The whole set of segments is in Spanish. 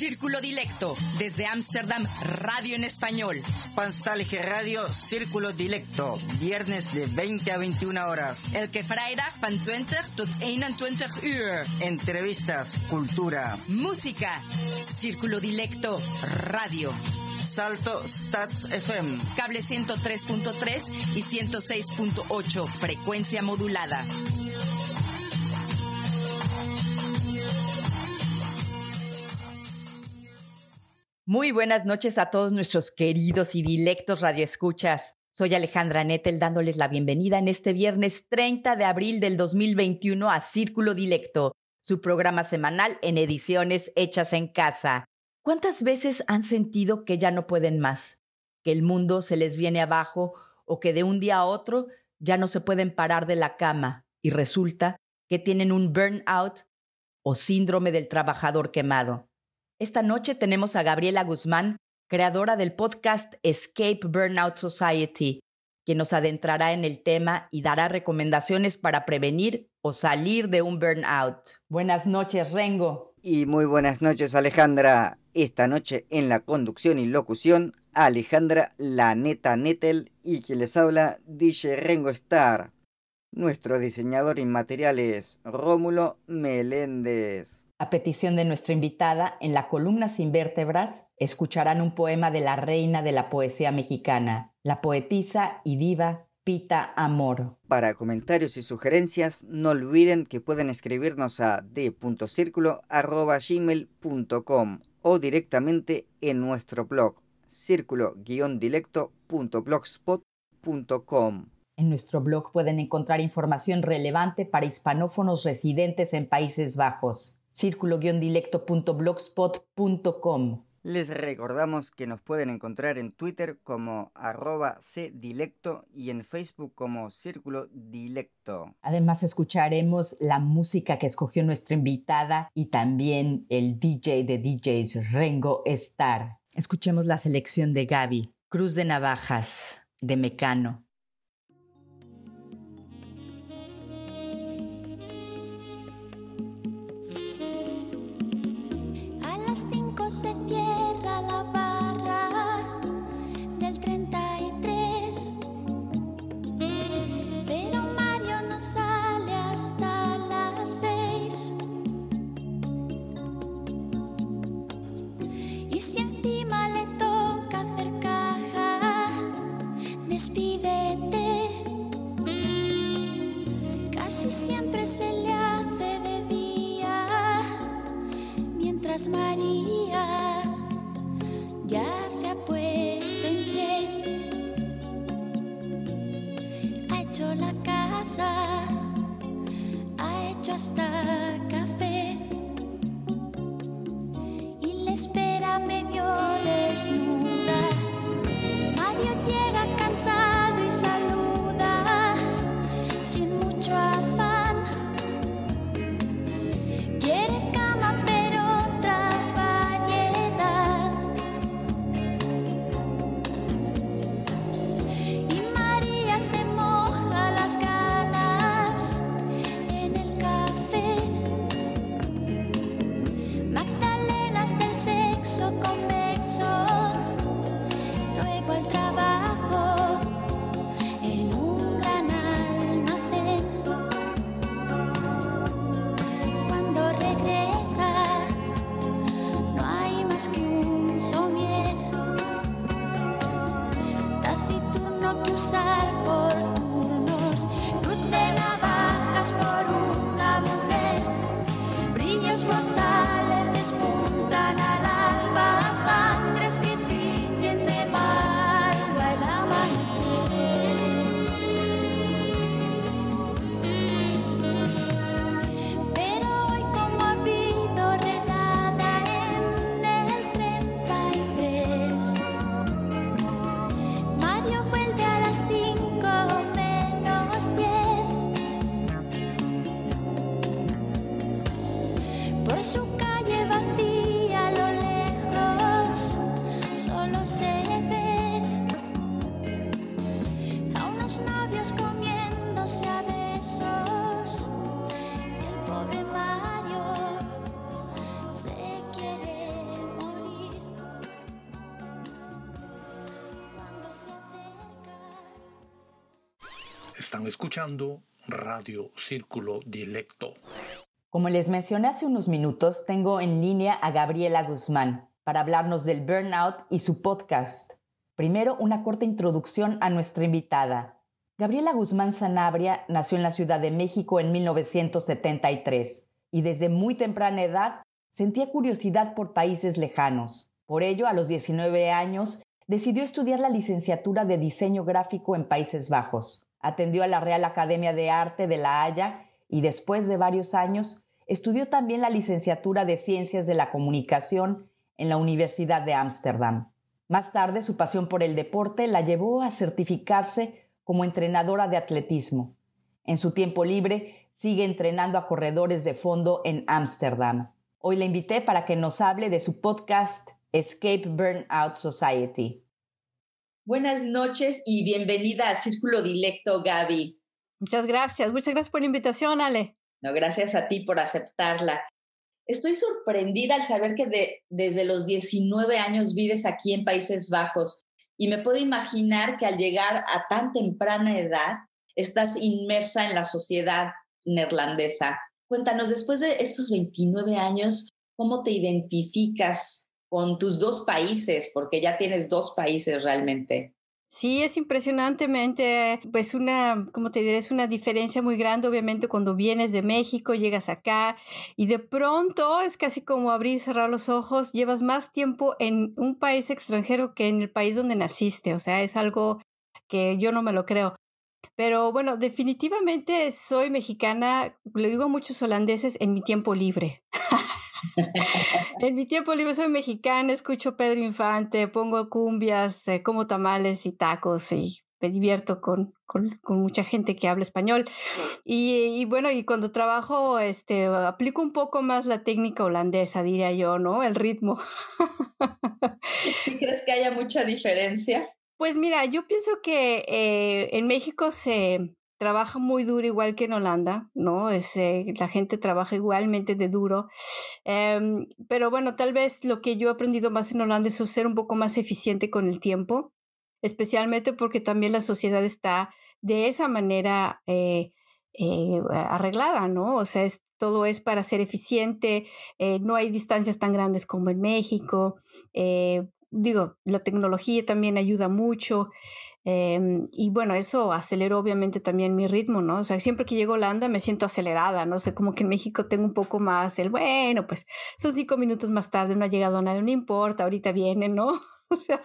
Círculo Dilecto, desde Ámsterdam, radio en español. Spanstalge Radio, Círculo Dilecto, viernes de 20 a 21 horas. Elke vrijdag van 20 tot 21 uur. Entrevistas, cultura, Música, Círculo Dilecto, radio. Salto Stats FM. Cable 103.3 y 106.8, frecuencia modulada. Muy buenas noches a todos nuestros queridos y dilectos radioescuchas. Soy Alejandra Nettel dándoles la bienvenida en este viernes 30 de abril del 2021 a Círculo Dilecto, su programa semanal en ediciones hechas en casa. ¿Cuántas veces han sentido que ya no pueden más? Que el mundo se les viene abajo o que de un día a otro ya no se pueden parar de la cama y resulta que tienen un burnout o síndrome del trabajador quemado. Esta noche tenemos a Gabriela Guzmán, creadora del podcast Escape Burnout Society, quien nos adentrará en el tema y dará recomendaciones para prevenir o salir de un burnout. Buenas noches, Rengo. Y muy buenas noches, Alejandra. Esta noche en la conducción y locución, Alejandra La Neta Nettel y quien les habla, DJ Rengo Star. Nuestro diseñador inmaterial es Rómulo Meléndez. A petición de nuestra invitada, en la columna Sin Vértebras, escucharán un poema de la reina de la poesía mexicana, la poetisa y diva Pita Amor. Para comentarios y sugerencias, no olviden que pueden escribirnos a d.circulo.gmail.com o directamente en nuestro blog círculo-dilecto.blogspot.com. En nuestro blog pueden encontrar información relevante para hispanófonos residentes en Países Bajos círculo-dilecto.blogspot.com. Les recordamos que nos pueden encontrar en Twitter como arroba cdilecto y en Facebook como Círculo Dilecto. Además escucharemos la música que escogió nuestra invitada y también el DJ de DJs Rengo Star. Escuchemos la selección de Gaby, Cruz de Navajas, de Mecano. Se cierra la barra del 33. Pero Mario no sale hasta las 6. Y si encima le toca hacer caja, despídete. Casi siempre se le hace de día mientras María ha hecho hasta café y le espera medio desnuda. Escuchando Radio Círculo Dilecto. Como les mencioné hace unos minutos, tengo en línea a Gabriela Guzmán para hablarnos del burnout y su podcast. Primero, una corta introducción a nuestra invitada. Gabriela Guzmán Sanabria nació en la Ciudad de México en 1973 y desde muy temprana edad sentía curiosidad por países lejanos. Por ello, a los 19 años, decidió estudiar la licenciatura de diseño gráfico en Países Bajos. Atendió a la Real Academia de Arte de La Haya y después de varios años estudió también la licenciatura de Ciencias de la Comunicación en la Universidad de Ámsterdam. Más tarde, su pasión por el deporte la llevó a certificarse como entrenadora de atletismo. En su tiempo libre, sigue entrenando a corredores de fondo en Ámsterdam. Hoy la invité para que nos hable de su podcast Escape Burnout Society. Buenas noches y bienvenida a Círculo Dilecto, Gaby. Muchas gracias, muchas gracias por la invitación, Ale. No, gracias a ti por aceptarla. Estoy sorprendida al saber que desde los 19 años vives aquí en Países Bajos y me puedo imaginar que al llegar a tan temprana edad estás inmersa en la sociedad neerlandesa. Cuéntanos, después de estos 29 años, ¿cómo te identificas con tus dos países? Porque ya tienes dos países realmente. Sí, es impresionantemente, pues una, como te diré, es una diferencia muy grande, obviamente, cuando vienes de México, llegas acá y de pronto es casi como abrir y cerrar los ojos, llevas más tiempo en un país extranjero que en el país donde naciste, o sea, es algo que yo no me lo creo. Pero bueno, definitivamente soy mexicana, le digo a muchos holandeses en mi tiempo libre. en mi tiempo libre soy mexicana, escucho Pedro Infante, pongo cumbias, eh, como tamales y tacos y me divierto con, con, mucha gente que habla español. Y, bueno, y cuando trabajo, este, aplico un poco más la técnica holandesa, diría yo, ¿no? El ritmo. ¿Y crees que haya mucha diferencia? Pues mira, yo pienso que eh, en México se, trabaja muy duro igual que en Holanda, ¿no? Es, eh, la gente trabaja igualmente de duro. Em, pero bueno, tal vez lo que yo he aprendido más en Holanda es ser un poco más eficiente con el tiempo, especialmente porque también la sociedad está de esa manera eh, eh, arreglada, ¿no? O sea, es, todo es para ser eficiente, no hay distancias tan grandes como en México. Digo, la tecnología también ayuda mucho. Em, y bueno, eso aceleró obviamente también mi ritmo, ¿no? O sea, siempre que llego a Holanda me siento acelerada, ¿no? sé, como que en México tengo un poco más el, bueno, pues son cinco minutos más tarde, no ha llegado nadie, no importa, ahorita viene, ¿no? O sea,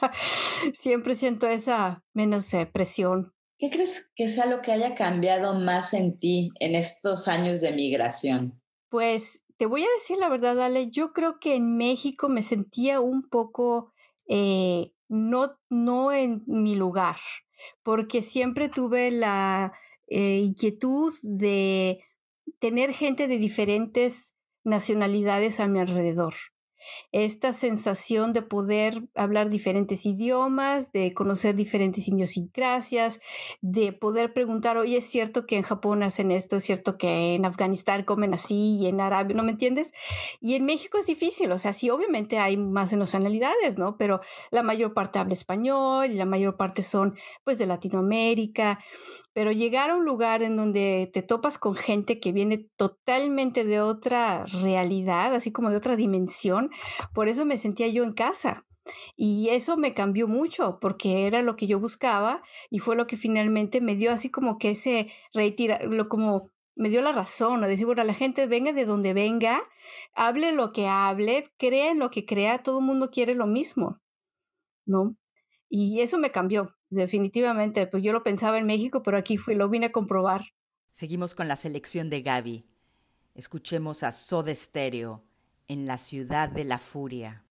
siempre siento esa menos eh, presión. ¿Qué crees que sea lo que haya cambiado más en ti en estos años de migración? Pues te voy a decir la verdad, Ale, yo creo que en México me sentía un poco eh, no, no en mi lugar, porque siempre tuve la eh, inquietud de tener gente de diferentes nacionalidades a mi alrededor esta sensación de poder hablar diferentes idiomas, de conocer diferentes idiosincrasias, de poder preguntar, oye, es cierto que en Japón hacen esto, es cierto que en Afganistán comen así y en Arabia, ¿no me entiendes? Y en México es difícil, o sea, sí, obviamente hay más nacionalidades, ¿no? Pero la mayor parte habla español y la mayor parte son, pues, de Latinoamérica pero llegar a un lugar en donde te topas con gente que viene totalmente de otra realidad, así como de otra dimensión, por eso me sentía yo en casa. Y eso me cambió mucho porque era lo que yo buscaba y fue lo que finalmente me dio así como que ese retira, lo como me dio la razón, a decir, bueno, la gente venga de donde venga, hable lo que hable, crea en lo que crea, todo el mundo quiere lo mismo, ¿no? Y eso me cambió, definitivamente. Pues yo lo pensaba en México, pero aquí fui, lo vine a comprobar. Seguimos con la selección de Gaby. Escuchemos a Soda Stereo en la ciudad de la furia.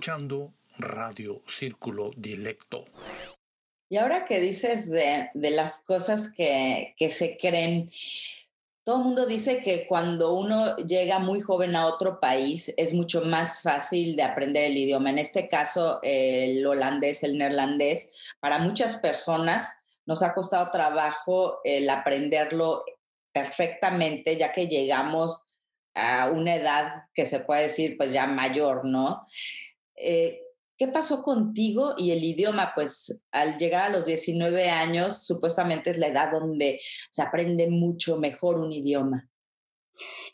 Escuchando Radio Círculo Dilecto. Y ahora que dices de, de las cosas que, que se creen, todo el mundo dice que cuando uno llega muy joven a otro país es mucho más fácil de aprender el idioma. En este caso, el holandés, el neerlandés, para muchas personas nos ha costado trabajo el aprenderlo perfectamente, ya que llegamos a una edad que se puede decir pues ya mayor, ¿no? Eh, ¿Qué pasó contigo y el idioma? Pues al llegar a los 19 años, supuestamente es la edad donde se aprende mucho mejor un idioma.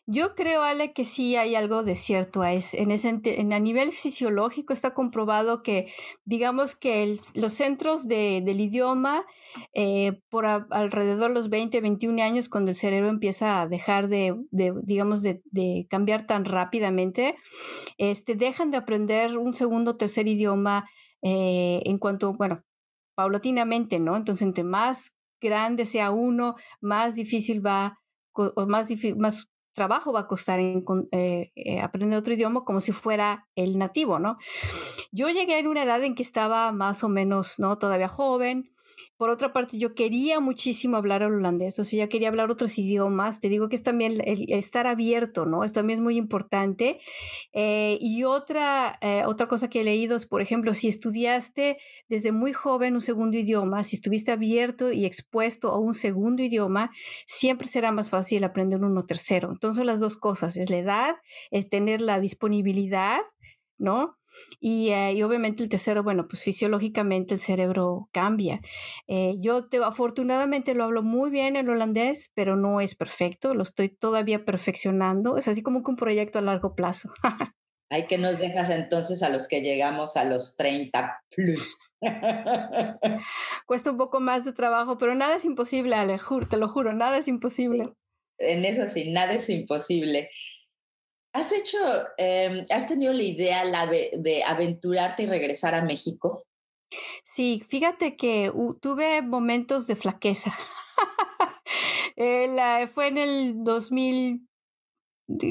Yo creo, Ale, que sí hay algo de cierto a, es, en ese, a nivel fisiológico está comprobado que, digamos que los centros de, del idioma, eh, por alrededor de los 20, 21 años, cuando el cerebro empieza a dejar de, de digamos, de, cambiar tan rápidamente, este, dejan de aprender un segundo tercer idioma eh, en cuanto, bueno, paulatinamente, ¿no? Entonces, entre más grande sea uno, más difícil va, o más, más trabajo va a costar eh, eh, aprender otro idioma como si fuera el nativo, ¿no? Yo llegué en una edad en que estaba más o menos, ¿no? Todavía joven, por otra parte, yo quería muchísimo hablar holandés, o sea, yo quería hablar otros idiomas. Te digo que es también el, estar abierto, ¿no? Esto también es muy importante. Eh, y otra, eh, otra cosa que he leído es, por ejemplo, si estudiaste desde muy joven un segundo idioma, si estuviste abierto y expuesto a un segundo idioma, siempre será más fácil aprender uno tercero. Entonces, las dos cosas, es la edad, es tener la disponibilidad, ¿no? Y, eh, y, obviamente el tercero, bueno, pues fisiológicamente el cerebro cambia. Eh, yo te, afortunadamente lo hablo muy bien en holandés, pero no es perfecto, lo estoy todavía perfeccionando. Es así como que un proyecto a largo plazo. Hay que nos dejas entonces a los que llegamos a los 30 plus. Cuesta un poco más de trabajo, pero nada es imposible, Ale, te lo juro, nada es imposible. En eso sí, nada es imposible. ¿Has hecho, eh, has tenido la idea de aventurarte y regresar a México? Sí, fíjate que tuve momentos de flaqueza. eh, fue en el 2000,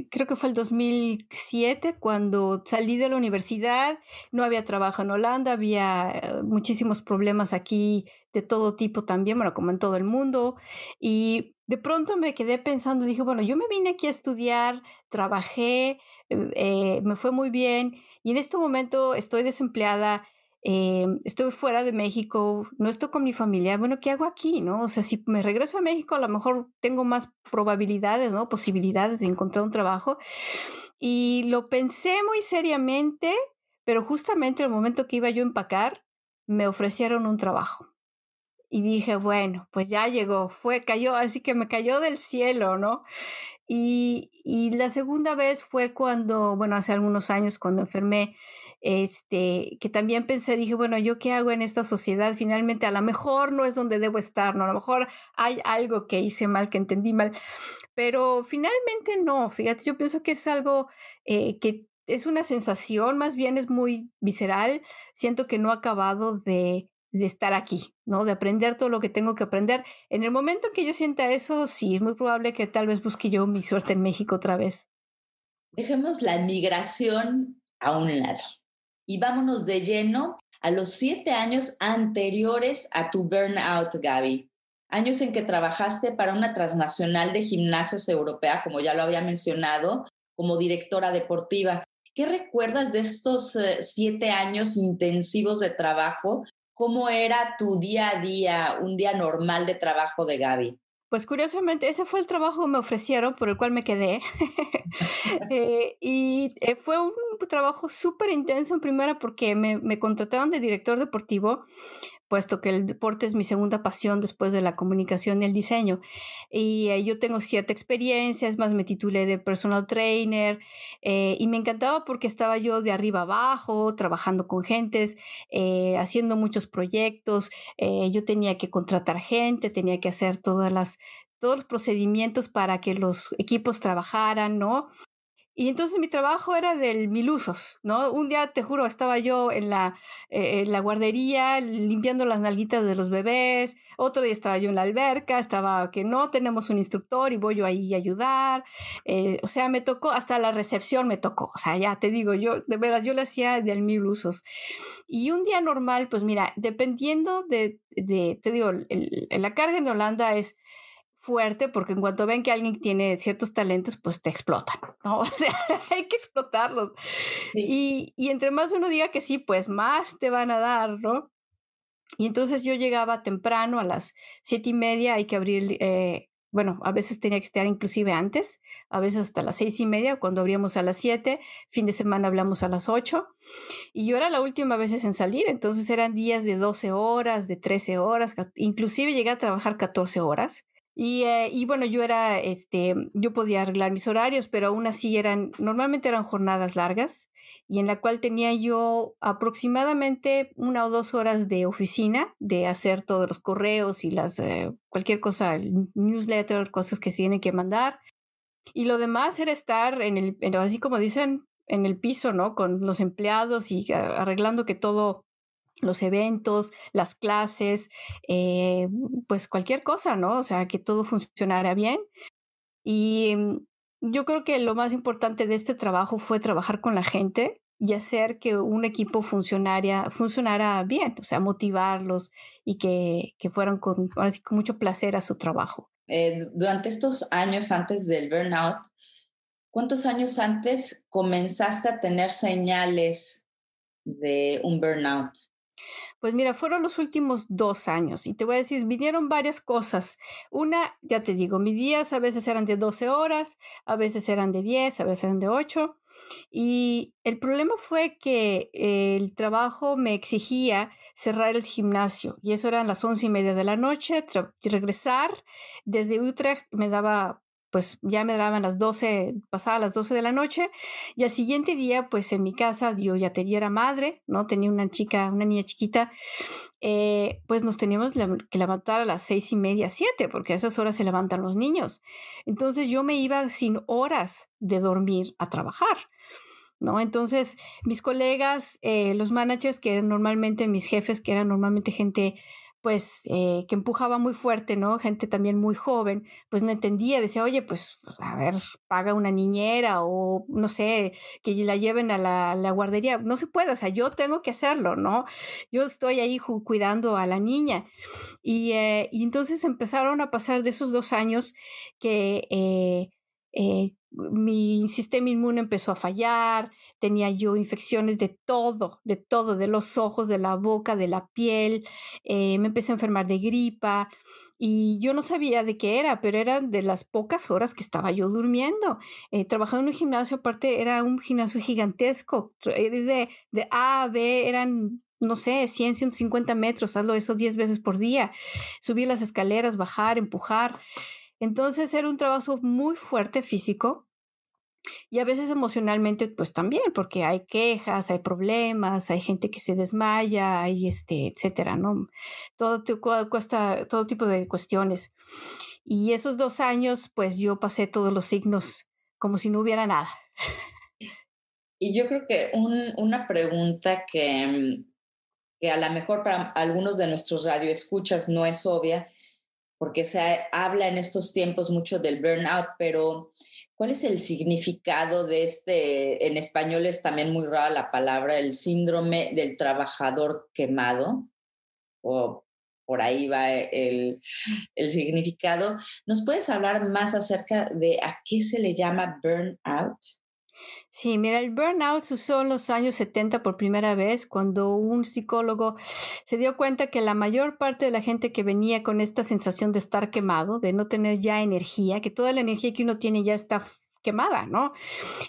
creo que fue el 2007, cuando salí de la universidad, no había trabajo en Holanda, había eh, muchísimos problemas aquí de todo tipo también, bueno, como en todo el mundo, y de pronto me quedé pensando, dije, bueno, yo me vine aquí a estudiar, trabajé, eh, eh, me fue muy bien y en este momento estoy desempleada, eh, estoy fuera de México, no estoy con mi familia, bueno, ¿qué hago aquí? ¿No? O sea, si me regreso a México, a lo mejor tengo más probabilidades, ¿no? Posibilidades de encontrar un trabajo. Y lo pensé muy seriamente, pero justamente el momento que iba yo a empacar, me ofrecieron un trabajo y dije, bueno, pues ya llegó, fue, cayó, así que me cayó del cielo, ¿no? Y, y la segunda vez fue cuando, bueno, hace algunos años cuando enfermé, este, que también pensé, dije, bueno, ¿yo qué hago en esta sociedad? Finalmente, a lo mejor no es donde debo estar, ¿no? A lo mejor hay algo que hice mal, que entendí mal, pero finalmente no, fíjate, yo pienso que es algo eh, que es una sensación, más bien es muy visceral, siento que no ha acabado de de estar aquí, ¿no? De aprender todo lo que tengo que aprender. En el momento que yo sienta eso, sí, es muy probable que tal vez busque yo mi suerte en México otra vez. Dejemos la migración a un lado y vámonos de lleno a los siete años anteriores a tu burnout, Gaby. Años en que trabajaste para una transnacional de gimnasios europea, como ya lo había mencionado, como directora deportiva. ¿Qué recuerdas de estos eh, siete años intensivos de trabajo ¿Cómo era tu día a día, un día normal de trabajo de Gaby? Pues curiosamente, ese fue el trabajo que me ofrecieron, por el cual me quedé. eh, y eh, fue un trabajo súper intenso en primera porque me, me, contrataron de director deportivo puesto que el deporte es mi segunda pasión después de la comunicación y el diseño. Y eh, yo tengo cierta experiencia, es más, me titulé de personal trainer eh, y me encantaba porque estaba yo de arriba abajo, trabajando con gentes, eh, haciendo muchos proyectos. Yo tenía que contratar gente, tenía que hacer todas las, todos los procedimientos para que los equipos trabajaran, ¿no? Y entonces mi trabajo era del mil usos, ¿no? Un día, te juro, estaba yo en la, eh, en la guardería limpiando las nalguitas de los bebés, otro día estaba yo en la alberca, estaba que no tenemos un instructor y voy yo ahí a ayudar. eh, o sea, me tocó, hasta la recepción me tocó. O sea, ya te digo, yo, de veras, yo le hacía del mil usos. Y un día normal, pues mira, dependiendo de, de te digo, el- el- la carga en Holanda es fuerte porque en cuanto ven que alguien tiene ciertos talentos, pues te explotan, ¿no? O sea, hay que explotarlos. Y, y entre más uno diga que sí, pues más te van a dar, ¿no? Y entonces yo llegaba temprano a las siete y media, hay que abrir, eh, bueno, a veces tenía que estar inclusive antes, a veces hasta las seis y media, cuando abríamos a las siete, fin de semana hablamos a las ocho, y yo era la última vez en salir, entonces eran días de 12 horas, de 13 horas, inclusive llegué a trabajar 14 horas. Y, eh, bueno, yo era, este, yo podía arreglar mis horarios, pero aún así eran, normalmente eran jornadas largas y en la cual tenía yo aproximadamente una o dos horas de oficina, de hacer todos los correos y las, eh, cualquier cosa, newsletter, cosas que se tienen que mandar. Y lo demás era estar en el, así como dicen, en el piso, ¿no? Con los empleados y a- arreglando que todo, los eventos, las clases, eh, pues cualquier cosa, ¿no? O sea, que todo funcionara bien. Y mm, yo creo que lo más importante de este trabajo fue trabajar con la gente y hacer que un equipo funcionaria, funcionara bien, o sea, motivarlos y que, que fueran con, mucho placer a su trabajo. Eh, durante estos años antes del burnout, ¿cuántos años antes comenzaste a tener señales de un burnout? Pues mira, fueron los últimos dos años y te voy a decir, vinieron varias cosas. Una, ya te digo, mis días a veces eran de 12 horas, a veces eran de 10, a veces eran de 8. Y el problema fue que eh, el trabajo me exigía cerrar el gimnasio y eso eran las once y media de la noche, regresar desde Utrecht me daba, pues ya me daban las 12, pasaba las 12 de la noche y al siguiente día, pues en mi casa yo ya tenía, era madre, ¿no? Tenía una chica, una niña chiquita, eh, pues nos teníamos que levantar a las seis y media, siete, porque a esas horas se levantan los niños. Entonces yo me iba sin horas de dormir a trabajar. ¿No? Entonces, mis colegas, eh, los managers, que eran normalmente mis jefes, que eran normalmente gente, pues, eh, que empujaba muy fuerte, ¿no? Gente también muy joven, pues no entendía, decía, oye, pues, a ver, paga una niñera o, no sé, que la lleven a la, guardería. No se puede, o sea, yo tengo que hacerlo, ¿no? Yo estoy ahí cuidando a la niña. Y, eh, y entonces empezaron a pasar de esos dos años que eh, mi sistema inmune empezó a fallar, tenía yo infecciones de todo, de todo, de los ojos, de la boca, de la piel, eh, me empecé a enfermar de gripa y yo no sabía de qué era, pero eran de las pocas horas que estaba yo durmiendo. Eh, trabajaba en un gimnasio, aparte era un gimnasio gigantesco, era de, de A a B eran no sé, 100, 150 metros, hazlo eso 10 veces por día, subir las escaleras, bajar, empujar. Entonces era un trabajo muy fuerte físico y a veces emocionalmente pues también, porque hay quejas, hay problemas, hay gente que se desmaya, hay este, etcétera, ¿no? Todo, cuesta, todo tipo de cuestiones. Y esos dos años pues yo pasé todos los signos como si no hubiera nada. Y yo creo que un- una pregunta que, que a lo mejor para algunos de nuestros radioescuchas no es obvia, porque se ha- habla en estos tiempos mucho del burnout, pero ¿cuál es el significado de este, en español es también muy rara la palabra, el síndrome del trabajador quemado? O por ahí va el, el significado. ¿Nos puedes hablar más acerca de a qué se le llama burnout? Sí, mira, el burnout usó en los años 70 por primera vez cuando un psicólogo se dio cuenta que la mayor parte de la gente que venía con esta sensación de estar quemado, de no tener ya energía, que toda la energía que uno tiene ya está quemada, ¿no?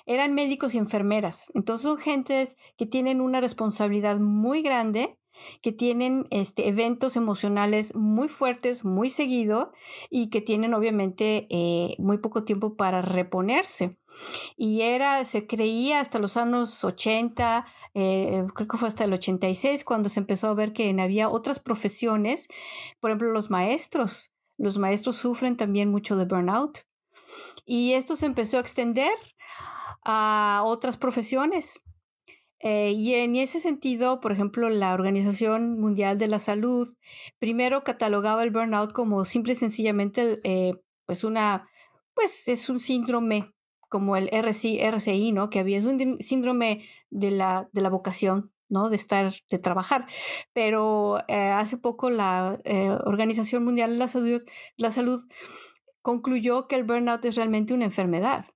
Eran médicos y enfermeras. Entonces son gentes que tienen una responsabilidad muy grande que tienen este, eventos emocionales muy fuertes, muy seguido y que tienen obviamente eh, muy poco tiempo para reponerse y era, se creía hasta los años 80, eh, creo que fue hasta el 86 cuando se empezó a ver que había otras profesiones, por ejemplo los maestros, los maestros sufren también mucho de burnout y esto se empezó a extender a otras profesiones. Eh, y en ese sentido, por ejemplo, la Organización Mundial de la Salud primero catalogaba el burnout como simple y sencillamente eh, pues una, pues es un síndrome como el RCI, RCI, ¿no? Que había, es un síndrome de la, de la vocación, ¿no? De estar, de trabajar. Pero eh, hace poco la Organización Mundial de la Salud, la Salud concluyó que el burnout es realmente una enfermedad.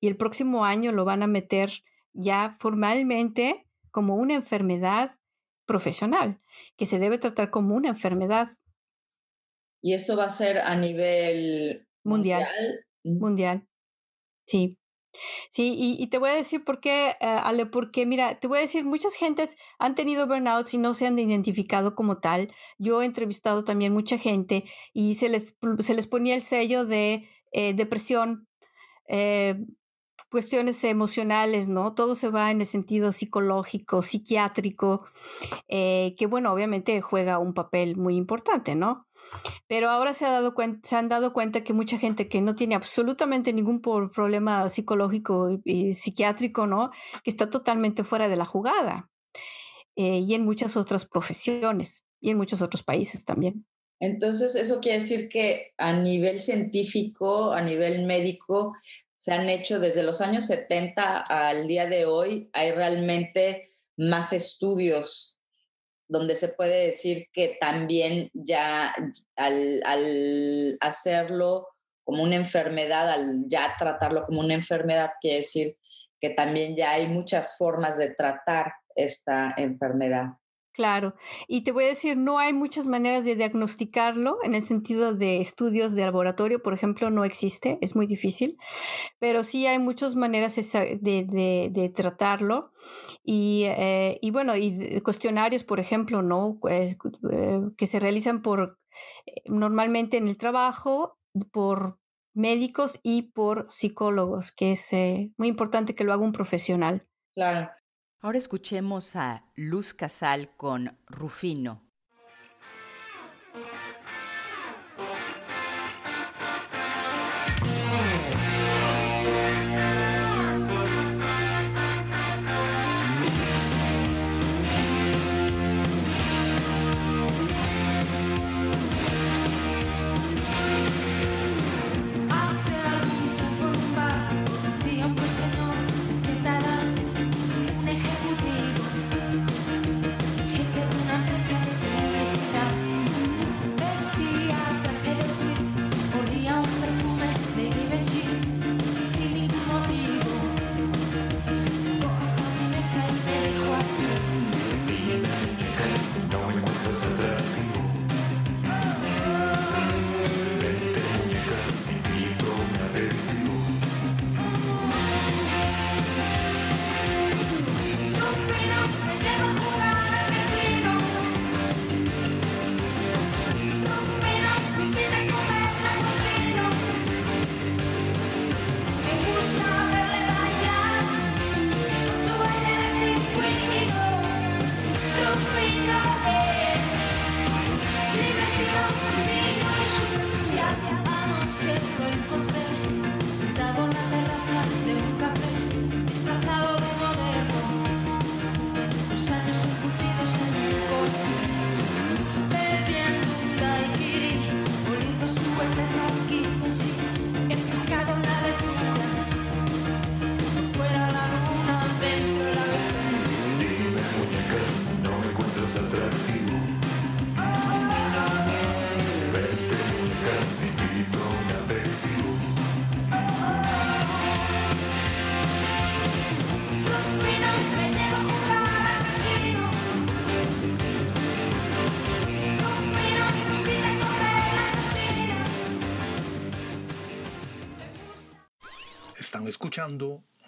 Y el próximo año lo van a meter ya formalmente como una enfermedad profesional, que se debe tratar como una enfermedad. Y eso va a ser a nivel mundial. Mundial. Sí. Sí, y, te voy a decir por qué, eh, Ale, porque mira, te voy a decir, muchas gentes han tenido burnouts y no se han identificado como tal. Yo he entrevistado también mucha gente y se les, se les ponía el sello de eh, depresión, eh, cuestiones emocionales, ¿no? Todo se va en el sentido psicológico, psiquiátrico, eh, que bueno, obviamente juega un papel muy importante, ¿no? Pero ahora se, ha dado se han dado cuenta que mucha gente que no tiene absolutamente ningún problema psicológico y, psiquiátrico, ¿no? Que está totalmente fuera de la jugada. Eh, y en muchas otras profesiones y en muchos otros países también. Entonces, eso quiere decir que a nivel científico, a nivel médico, se han hecho desde los años 70 al día de hoy, hay realmente más estudios donde se puede decir que también ya al, hacerlo como una enfermedad, al ya tratarlo como una enfermedad, quiere decir que también ya hay muchas formas de tratar esta enfermedad. Claro, y te voy a decir, no hay muchas maneras de diagnosticarlo en el sentido de estudios de laboratorio, por ejemplo, no existe, es muy difícil, pero sí hay muchas maneras de, tratarlo y, eh, y, bueno, y cuestionarios, por ejemplo, ¿no? Pues, eh, que se realizan por eh, normalmente en el trabajo, por médicos y por psicólogos, que es muy importante que lo haga un profesional. Claro. Ahora escuchemos a Luz Casal con Rufino.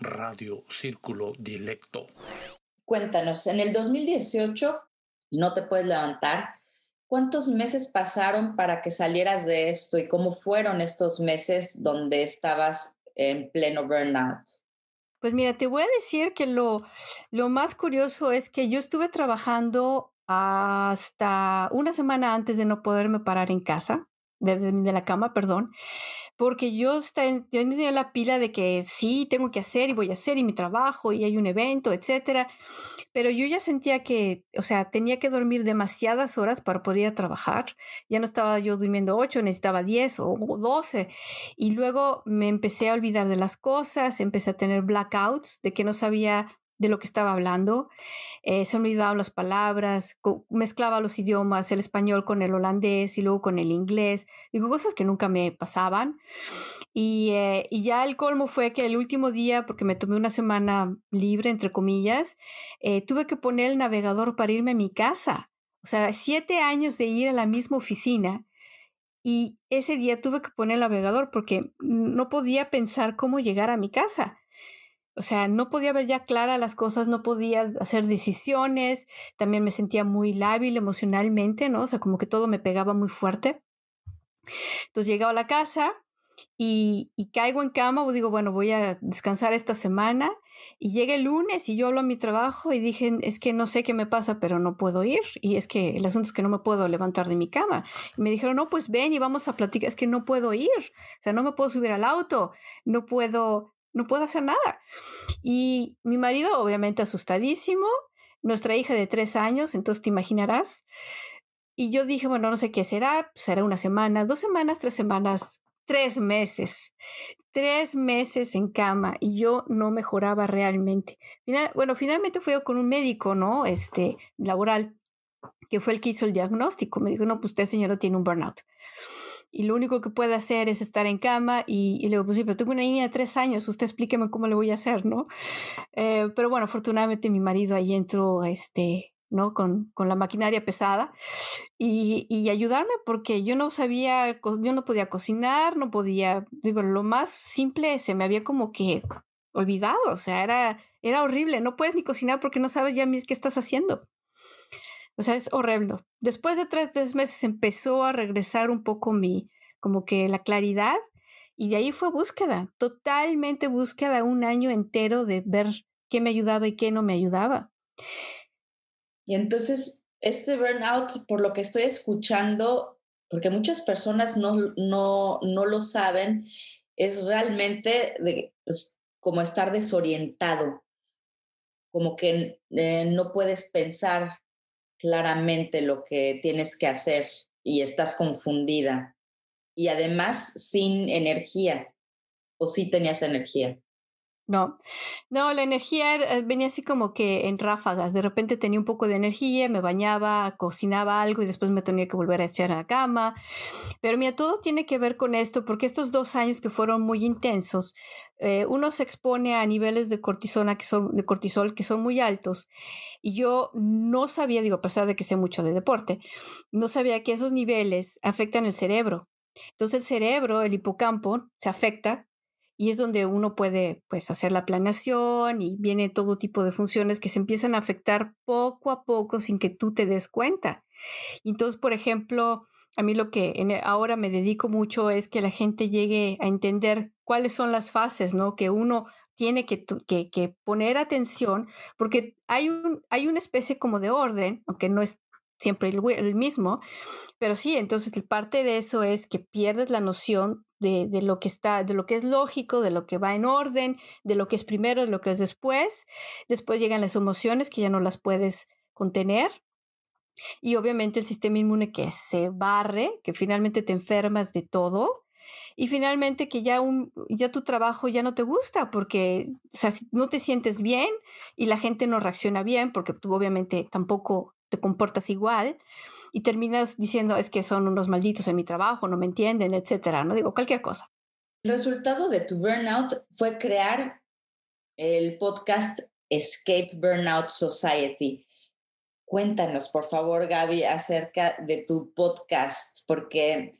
Radio Círculo Directo. Cuéntanos, en el 2018 no te puedes levantar. ¿Cuántos meses pasaron para que salieras de esto y cómo fueron estos meses donde estabas en pleno burnout? Pues mira, te voy a decir que lo, lo más curioso es que yo estuve trabajando hasta una semana antes de no poderme parar en casa, de, de la cama, perdón, porque yo, está, yo tenía la pila de que sí, tengo que hacer y voy a hacer y mi trabajo y hay un evento, etcétera, pero yo ya sentía que, o sea, tenía que dormir demasiadas horas para poder trabajar. Ya no estaba yo durmiendo ocho, necesitaba diez o doce. Y luego me empecé a olvidar de las cosas, empecé a tener blackouts de que no sabía de lo que estaba hablando. Eh, se me olvidaban las palabras, mezclaba los idiomas, el español con el holandés y luego con el inglés. Digo, cosas que nunca me pasaban. Y, eh, y, ya el colmo fue que el último día, porque me tomé una semana libre, entre comillas, eh, tuve que poner el navegador para irme a mi casa. O sea, siete años de ir a la misma oficina. Y ese día tuve que poner el navegador porque no podía pensar cómo llegar a mi casa o sea, no podía ver ya clara las cosas, no podía hacer decisiones, también me sentía muy lábil emocionalmente, ¿no? O sea, como que todo me pegaba muy fuerte. Entonces llegaba a la casa y, y caigo en cama, o digo, bueno, voy a descansar esta semana. Y llega el lunes y yo hablo a mi trabajo y dije, es que no sé qué me pasa, pero no puedo ir. Y es que el asunto es que no me puedo levantar de mi cama. Y me dijeron, no, pues ven y vamos a platicar. Es que no puedo ir. O sea, no me puedo subir al auto, no puedo no puedo hacer nada. Y mi marido, obviamente asustadísimo, nuestra hija de tres años, entonces te imaginarás. Y yo dije, bueno, no sé qué será, será una semana, dos semanas, tres semanas, tres meses, tres meses en cama y yo no mejoraba realmente. bueno, finalmente fui con un médico, ¿no? Este, laboral, que fue el que hizo el diagnóstico. Me dijo, no, pues usted, señora, tiene un burnout y lo único que puede hacer es estar en cama y, le digo, pues sí, pero tengo una niña de tres años, usted explíqueme cómo le voy a hacer, ¿no? Eh, pero bueno, afortunadamente mi marido ahí entró, este, ¿no? Con, con la maquinaria pesada y, y, ayudarme porque yo no sabía, yo no podía cocinar, no podía, digo, lo más simple se me había como que olvidado, o sea, era, era horrible, no puedes ni cocinar porque no sabes ya qué estás haciendo. O sea, es horrible. Después de tres, meses empezó a regresar un poco mi, como que la claridad y de ahí fue búsqueda, totalmente búsqueda, un año entero de ver qué me ayudaba y qué no me ayudaba. Y entonces, este burnout, por lo que estoy escuchando, porque muchas personas no, no, no lo saben, es realmente de, como estar desorientado, como que eh, no puedes pensar, claramente lo que tienes que hacer y estás confundida. Y además sin energía, o sí tenías energía. No, no, la energía eh, venía así como que en ráfagas. De repente tenía un poco de energía, me bañaba, cocinaba algo y después me tenía que volver a echar a la cama. Pero mira, todo tiene que ver con esto, porque estos dos años que fueron muy intensos, eh, uno se expone a niveles de cortisona que son, de cortisol que son muy altos. Y yo no sabía, digo, a pesar de que sé mucho de deporte, no sabía que esos niveles afectan el cerebro. Entonces el cerebro, el hipocampo, se afecta y es donde uno puede pues hacer la planeación y viene todo tipo de funciones que se empiezan a afectar poco a poco sin que tú te des cuenta. Entonces, por ejemplo, a mí lo que e, ahora me dedico mucho es que la gente llegue a entender cuáles son las fases, ¿no? Que uno tiene que, que, que poner atención porque hay, un, hay una especie como de orden, aunque no es siempre el, mismo, pero sí, entonces parte de eso es que pierdes la noción de, de, lo que está, de lo que es lógico, de lo que va en orden, de lo que es primero, de lo que es después. Después llegan las emociones que ya no las puedes contener. Y obviamente el sistema inmune que se barre, que finalmente te enfermas de todo. Y finalmente que ya, un, ya tu trabajo ya no te gusta porque no te sientes bien y la gente no reacciona bien porque tú obviamente tampoco te comportas igual y terminas diciendo es que son unos malditos en mi trabajo, no me entienden, etcétera, no digo cualquier cosa. El resultado de tu burnout fue crear el podcast Escape Burnout Society. Cuéntanos, por favor, Gaby, acerca de tu podcast, porque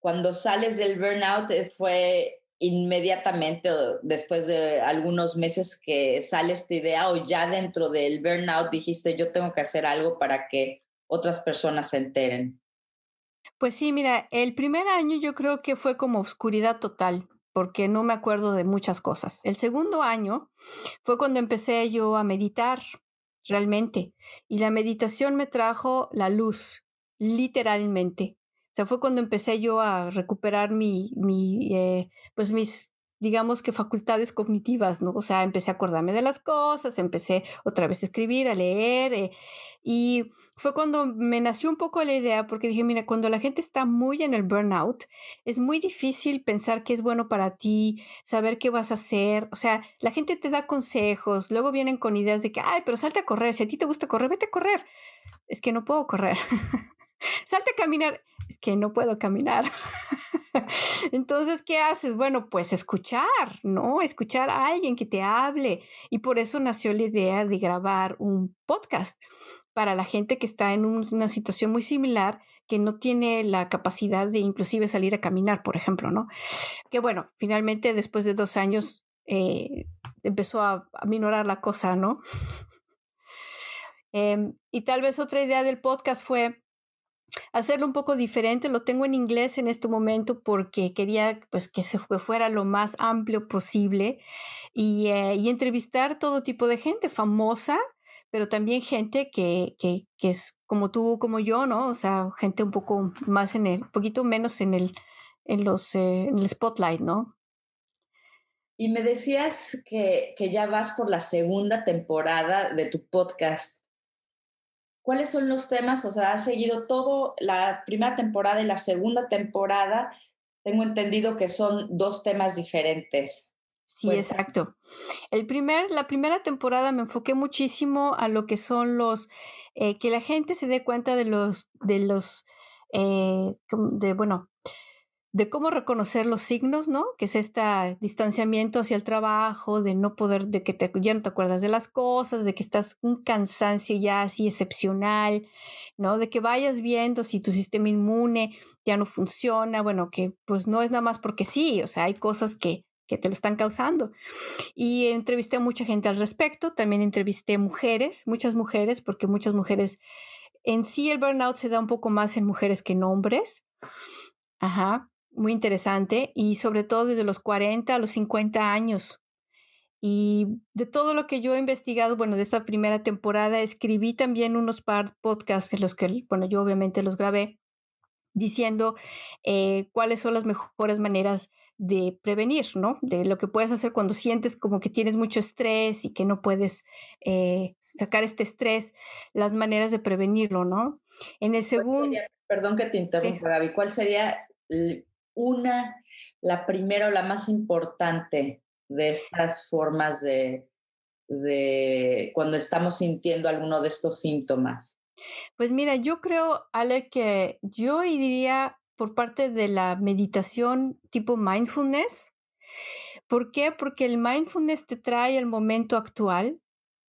cuando sales del burnout fue inmediatamente después de algunos meses que sale esta idea o ya dentro del burnout dijiste yo tengo que hacer algo para que otras personas se enteren? Pues sí, mira, el primer año yo creo que fue como oscuridad total porque no me acuerdo de muchas cosas. El segundo año fue cuando empecé yo a meditar realmente y la meditación me trajo la luz, literalmente O sea, fue cuando empecé yo a recuperar mi, mi eh, pues mis digamos que facultades cognitivas, ¿no? O sea, empecé a acordarme de las cosas, empecé otra vez a escribir, a leer, eh, y fue cuando me nació un poco la idea, porque dije, mira, cuando la gente está muy en el burnout, es muy difícil pensar qué es bueno para ti, saber qué vas a hacer, o sea, la gente te da consejos, luego vienen con ideas de que, ay, pero salte a correr, si a ti te gusta correr, vete a correr. Es que no puedo correr. salte a caminar, que no puedo caminar. Entonces, ¿qué haces? Bueno, pues escuchar, ¿no? Escuchar a alguien que te hable. Y por eso nació la idea de grabar un podcast para la gente que está en una situación muy similar que no tiene la capacidad de inclusive salir a caminar, por ejemplo, ¿no? Que bueno, finalmente después de dos años eh, empezó a, a, minorar la cosa, ¿no? eh, y tal vez otra idea del podcast fue hacerlo un poco diferente. Lo tengo en inglés en este momento porque quería pues, que se fuera lo más amplio posible y, eh, y entrevistar todo tipo de gente famosa, pero también gente que, que, que, es como tú, como yo, ¿no? O sea, gente un poco más en el, un poquito menos en el, en los, eh, en el spotlight, ¿no? Y me decías que, que ya vas por la segunda temporada de tu podcast. ¿Cuáles son los temas? O sea, has seguido todo la primera temporada y la segunda temporada. Tengo entendido que son dos temas diferentes. Sí, exacto. El primer, la primera temporada me enfoqué muchísimo a lo que son los, eh, que la gente se dé cuenta de los, de los, eh, de, bueno, de cómo reconocer los signos, ¿no? Que es este distanciamiento hacia el trabajo, de no poder, de que te, ya no te acuerdas de las cosas, de que estás un cansancio ya así excepcional, ¿no? De que vayas viendo si tu sistema inmune ya no funciona, bueno, que pues no es nada más porque sí, o sea, hay cosas que, que te lo están causando. Y entrevisté a mucha gente al respecto, también entrevisté mujeres, muchas mujeres, porque muchas mujeres, en sí el burnout se da un poco más en mujeres que en hombres. Ajá muy interesante y sobre todo desde los 40 a los 50 años. Y de todo lo que yo he investigado, bueno, de esta primera temporada, escribí también unos par podcasts en los que, bueno, yo obviamente los grabé, diciendo eh, cuáles son las mejores maneras de prevenir, ¿no? De lo que puedes hacer cuando sientes como que tienes mucho estrés y que no puedes eh, sacar este estrés, las maneras de prevenirlo, ¿no? En el segundo... Perdón que te interrumpa, sí. Gaby. ¿Cuál sería una, la primera o la más importante de estas formas de, de cuando estamos sintiendo alguno de estos síntomas? Pues mira, yo creo, Ale, que yo diría por parte de la meditación tipo mindfulness. ¿Por qué? Porque el mindfulness te trae el momento actual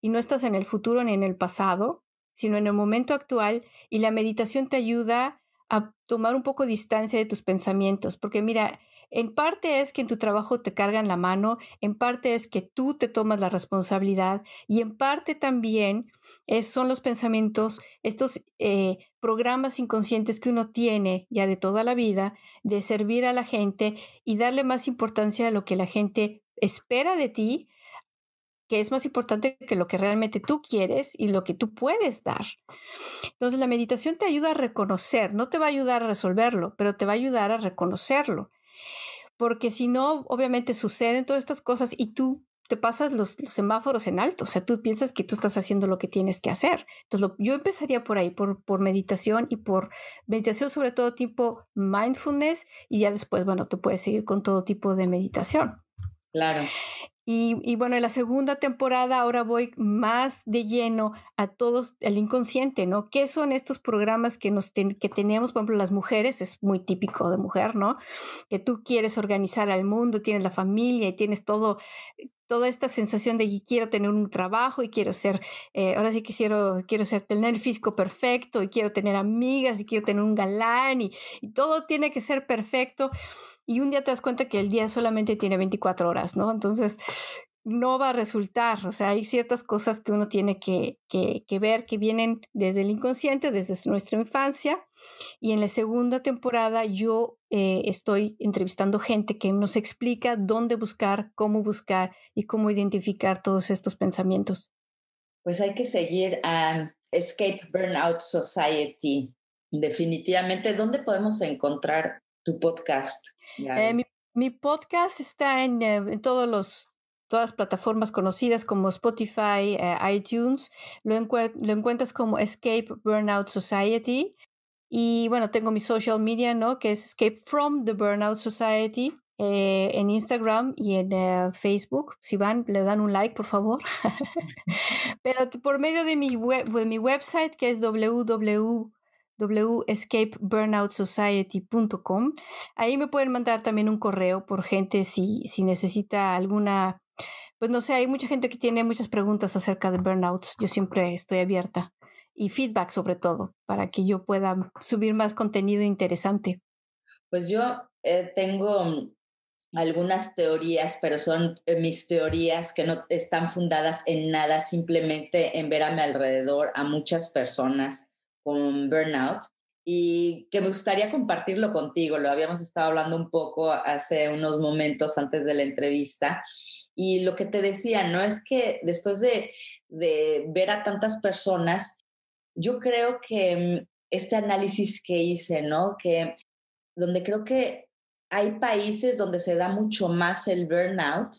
y no estás en el futuro ni en el pasado, sino en el momento actual y la meditación te ayuda a tomar un poco distancia de tus pensamientos, porque mira, en parte es que en tu trabajo te cargan la mano, en parte es que tú te tomas la responsabilidad y en parte también es, son los pensamientos, estos eh, programas inconscientes que uno tiene ya de toda la vida de servir a la gente y darle más importancia a lo que la gente espera de ti es más importante que lo que realmente tú quieres y lo que tú puedes dar. Entonces la meditación te ayuda a reconocer, no te va a ayudar a resolverlo, pero te va a ayudar a reconocerlo. Porque si no, obviamente suceden todas estas cosas y tú te pasas los, semáforos en alto, o sea, tú piensas que tú estás haciendo lo que tienes que hacer. Entonces, yo empezaría por ahí, por, por meditación y por meditación sobre todo tipo mindfulness y ya después, bueno, tú puedes seguir con todo tipo de meditación. Claro. Y, y, bueno, en la segunda temporada ahora voy más de lleno a todos el inconsciente, ¿no? ¿Qué son estos programas que nos ten, que tenemos, por ejemplo, las mujeres? Es muy típico de mujer, ¿no? Que tú quieres organizar al mundo, tienes la familia y tienes todo, toda esta sensación de quiero tener un trabajo y quiero ser, eh, ahora sí que quiero, quiero ser, tener el físico perfecto y quiero tener amigas y quiero tener un galán y todo tiene que ser perfecto y un día te das cuenta que el día solamente tiene 24 horas, ¿no? Entonces, no va a resultar, o sea, hay ciertas cosas que uno tiene que, que, ver que vienen desde el inconsciente, desde nuestra infancia. Y en la segunda temporada yo eh, estoy entrevistando gente que nos explica dónde buscar, cómo buscar y cómo identificar todos estos pensamientos. Pues hay que seguir a Escape Burnout Society definitivamente. ¿Dónde podemos encontrar tu podcast? Eh, mi, mi, podcast está en, eh, en todos los todas las plataformas conocidas como Spotify, eh, iTunes. Lo, lo, encuentras como Escape Burnout Society. Y bueno, tengo mi social media, ¿no? Que es Escape from the Burnout Society. Eh, en Instagram y en eh, Facebook. Si van, le dan un like, por favor. Pero por medio de mi, web, de mi website, que es www.escapeburnoutsociety.com, ahí me pueden mandar también un correo por gente si, si necesita alguna pues no sé, hay mucha gente que tiene muchas preguntas acerca de burnouts. Yo siempre estoy abierta y feedback sobre todo para que yo pueda subir más contenido interesante. Pues yo eh, tengo algunas teorías, pero son eh, mis teorías que no están fundadas en nada, simplemente en ver a mi alrededor a muchas personas con burnout y que me gustaría compartirlo contigo. Lo habíamos estado hablando un poco hace unos momentos antes de la entrevista y lo que te decía, ¿no? Es que después de, ver a tantas personas, yo creo que mm, este análisis que hice, ¿no? Que donde creo que hay países donde se da mucho más el burnout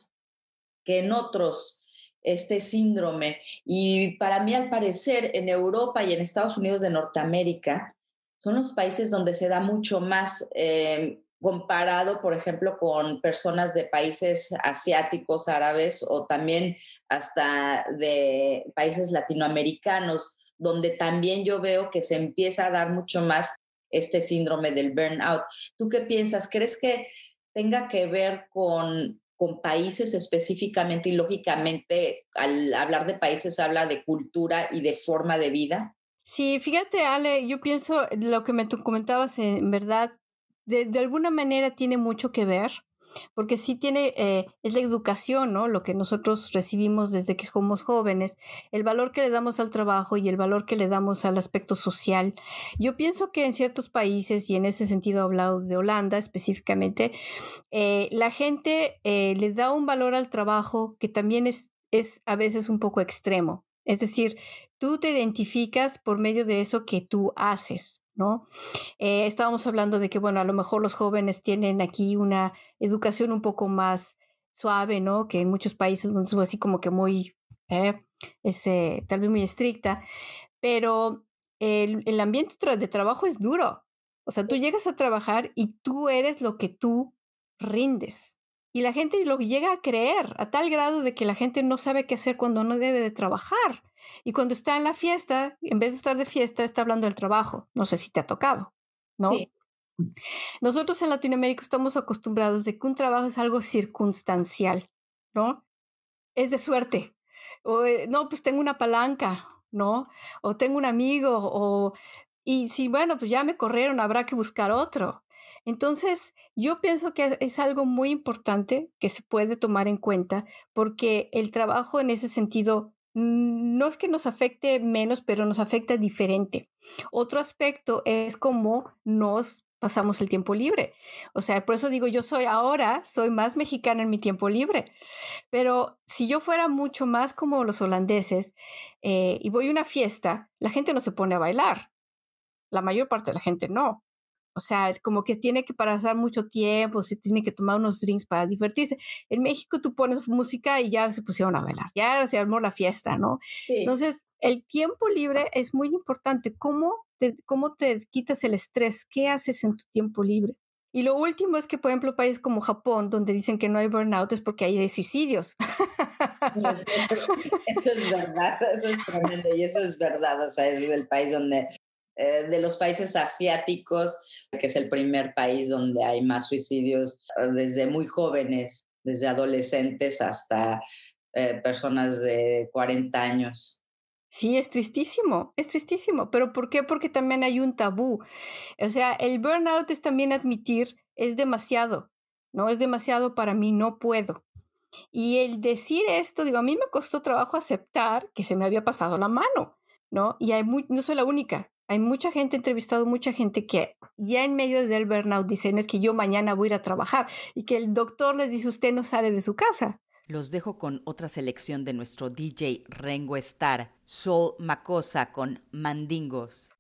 que en otros este síndrome. Y para mí, al parecer, en Europa y en Estados Unidos de Norteamérica, son los países donde se da mucho más eh, comparado, por ejemplo, con personas de países asiáticos, árabes o también hasta de países latinoamericanos, donde también yo veo que se empieza a dar mucho más este síndrome del burnout. ¿Tú qué piensas? ¿Crees que tenga que ver con, con países específicamente y lógicamente al hablar de países habla de cultura y de forma de vida? Sí, fíjate, Ale, yo pienso lo que me comentabas, en verdad, de, de alguna manera tiene mucho que ver, porque sí tiene, eh, es la educación, ¿no? Lo que nosotros recibimos desde que somos jóvenes, el valor que le damos al trabajo y el valor que le damos al aspecto social. Yo pienso que en ciertos países, y en ese sentido he hablado de Holanda específicamente, eh, la gente eh, le da un valor al trabajo que también es, es a veces un poco extremo. Es decir, tú te identificas por medio de eso que tú haces. ¿No? Eh, estábamos hablando de que, bueno, a lo mejor los jóvenes tienen aquí una educación un poco más suave, ¿no? Que en muchos países donde es así como que muy, eh, tal vez muy estricta, pero el, el ambiente de trabajo es duro. O sea, tú llegas a trabajar y tú eres lo que tú rindes. Y la gente lo llega a creer a tal grado de que la gente no sabe qué hacer cuando no debe de trabajar. Y cuando está en la fiesta, en vez de estar de fiesta, está hablando del trabajo. No sé si te ha tocado, ¿no? Nosotros en Latinoamérica estamos acostumbrados de que un trabajo es algo circunstancial, ¿no? Es de suerte. O, eh, no, pues tengo una palanca, ¿no? O tengo un amigo, o... Y si, bueno, pues ya me corrieron, habrá que buscar otro. Entonces, yo pienso que es algo muy importante que se puede tomar en cuenta porque el trabajo en ese sentido no es que nos afecte menos, pero nos afecta diferente. Otro aspecto es cómo nos pasamos el tiempo libre. O sea, por eso digo, yo soy ahora, soy más mexicana en mi tiempo libre. Pero si yo fuera mucho más como los holandeses eh, y voy a una fiesta, la gente no se pone a bailar. La mayor parte de la gente no. O sea, como que tiene que pasar mucho tiempo, se tiene que tomar unos drinks para divertirse. En México tú pones música y ya se pusieron a bailar, ya se armó la fiesta, ¿no? Entonces, el tiempo libre es muy importante. ¿Cómo te, ¿Cómo te quitas el estrés? ¿Qué haces en tu tiempo libre? Y lo último es que, por ejemplo, países como Japón, donde dicen que no hay burnout, es porque hay suicidios. Eso, eso, es verdad, eso es tremendo y eso es verdad. O sea, es el país donde eh, de los países asiáticos, que es el primer país donde hay más suicidios eh, desde muy jóvenes, desde adolescentes hasta eh, personas de 40 años. Sí, es tristísimo, es tristísimo. ¿Pero por qué? Porque también hay un tabú. O sea, el burnout es también admitir, es demasiado, ¿no? Es demasiado para mí, no puedo. Y el decir esto, digo, a mí me costó trabajo aceptar que se me había pasado la mano, ¿no? Y no soy la única. Hay mucha gente, entrevistado mucha gente que ya en medio del burnout dicen es que yo mañana voy a ir a trabajar y que el doctor les dice usted no sale de su casa. Los dejo con otra selección de nuestro DJ Rengo Star, Soul Macosa con Mandingos.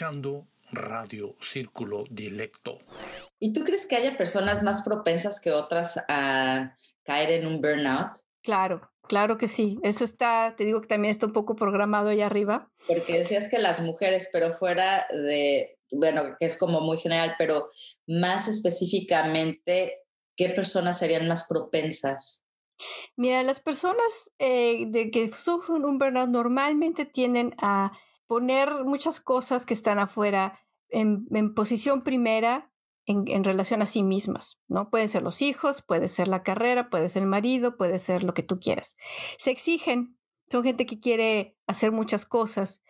Escuchando Radio Círculo Dilecto. ¿Y tú crees que haya personas más propensas que otras a caer en un burnout? Claro, claro que sí. Eso está, te digo que también está un poco programado allá arriba. Porque decías que las mujeres, pero fuera de, bueno, que es como muy general, pero más específicamente, ¿qué personas serían más propensas? Mira, las personas eh, de que sufren un burnout normalmente tienden a poner muchas cosas que están afuera en, posición primera en, en, relación a sí mismas, ¿no? Pueden ser los hijos, puede ser la carrera, puede ser el marido, puede ser lo que tú quieras. Se exigen, son gente que quiere hacer muchas cosas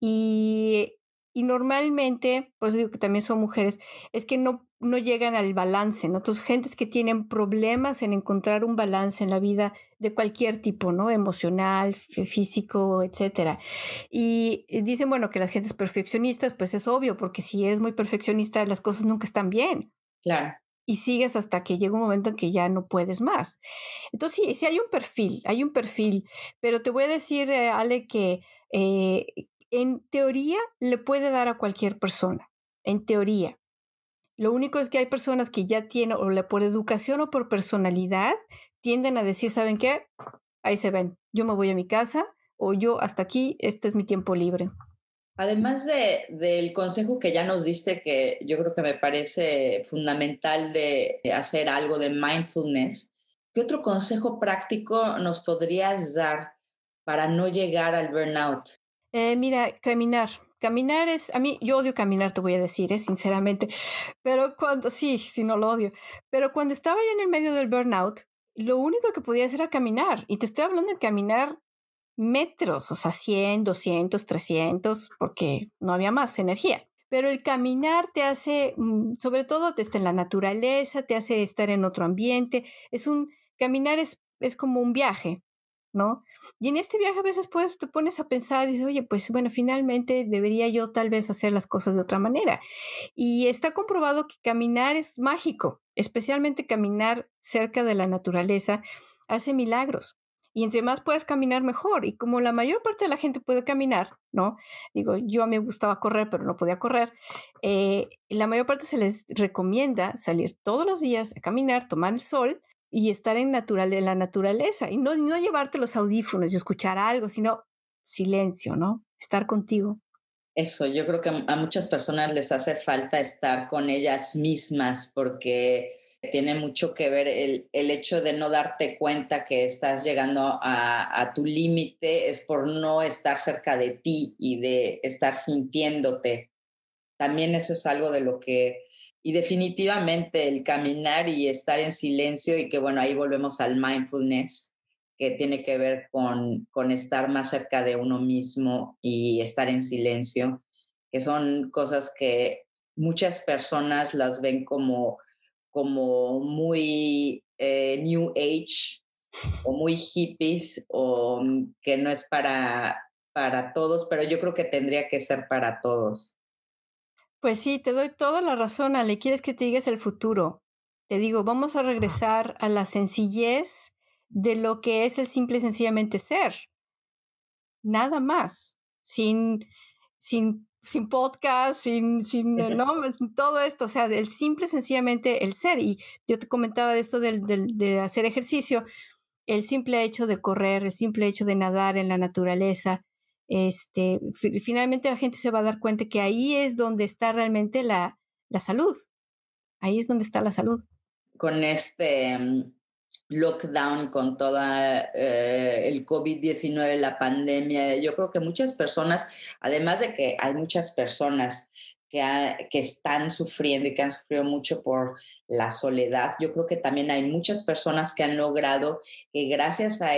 y, y normalmente, por eso digo que también son mujeres, es que no, no llegan al balance, ¿no? Entonces, gentes que tienen problemas en encontrar un balance en la vida de cualquier tipo, ¿no? Emocional, físico, etcétera. Y dicen, bueno, que las gentes perfeccionistas, pues es obvio, porque si eres muy perfeccionista, las cosas nunca están bien. Claro. Y sigues hasta que llega un momento en que ya no puedes más. Entonces, sí, sí hay un perfil, hay un perfil, pero te voy a decir, eh, Ale, que eh, en teoría le puede dar a cualquier persona, en teoría. Lo único es que hay personas que ya tienen, o por educación o por personalidad, tienden a decir, ¿saben qué? Ahí se ven, yo me voy a mi casa o yo hasta aquí, este es mi tiempo libre. Además de, del consejo que ya nos diste, que yo creo que me parece fundamental de hacer algo de mindfulness, ¿qué otro consejo práctico nos podrías dar para no llegar al burnout? Eh, mira, caminar. Caminar es, a mí, yo odio caminar, te voy a decir, ¿eh? sinceramente, pero cuando, sí, sí, no lo odio, pero cuando estaba yo en el medio del burnout, lo único que podía hacer era caminar, y te estoy hablando de caminar metros, o sea, 100, 200, 300, porque no había más energía. Pero el caminar te hace, mm, sobre todo, te está en la naturaleza, te hace estar en otro ambiente. Es un, caminar es, es como un viaje, ¿no? Y en este viaje a veces pues te pones a pensar dices, oye, pues bueno, finalmente debería yo tal vez hacer las cosas de otra manera. Y está comprobado que caminar es mágico, especialmente caminar cerca de la naturaleza hace milagros. Y entre más puedes caminar, mejor. Y como la mayor parte de la gente puede caminar, ¿no? Digo, yo a mí me gustaba correr, pero no podía correr. Eh, la mayor parte se les recomienda salir todos los días a caminar, tomar el sol y estar en, natural, en la naturaleza. Y no, no llevarte los audífonos y escuchar algo, sino silencio, ¿no? Estar contigo. Eso, yo creo que a muchas personas les hace falta estar con ellas mismas porque tiene mucho que ver el, el, hecho de no darte cuenta que estás llegando a, a tu límite es por no estar cerca de ti y de estar sintiéndote. También eso es algo de lo que, y definitivamente el caminar y estar en silencio y que bueno, ahí volvemos al mindfulness, que tiene que ver con, con estar más cerca de uno mismo y estar en silencio, que son cosas que muchas personas las ven como como muy eh, New Age o muy hippies o que no es para, para todos, pero yo creo que tendría que ser para todos. Pues sí, te doy toda la razón, Ale. Quieres que te digas el futuro. Te digo, vamos a regresar a la sencillez de lo que es el simple y sencillamente ser. Nada más. Sin, sin sin podcast, sin, sin no, todo esto, o sea, el simple, sencillamente el ser. Y yo te comentaba de esto del, del, de hacer ejercicio, el simple hecho de correr, el simple hecho de nadar en la naturaleza, este, finalmente la gente se va a dar cuenta que ahí es donde está realmente la, la salud. Ahí es donde está la salud. Con este lockdown, con toda eh, el COVID-19, la pandemia, yo creo que muchas personas, además de que hay muchas personas que, que están sufriendo y que han sufrido mucho por la soledad. Yo creo que también hay muchas personas que han logrado que gracias a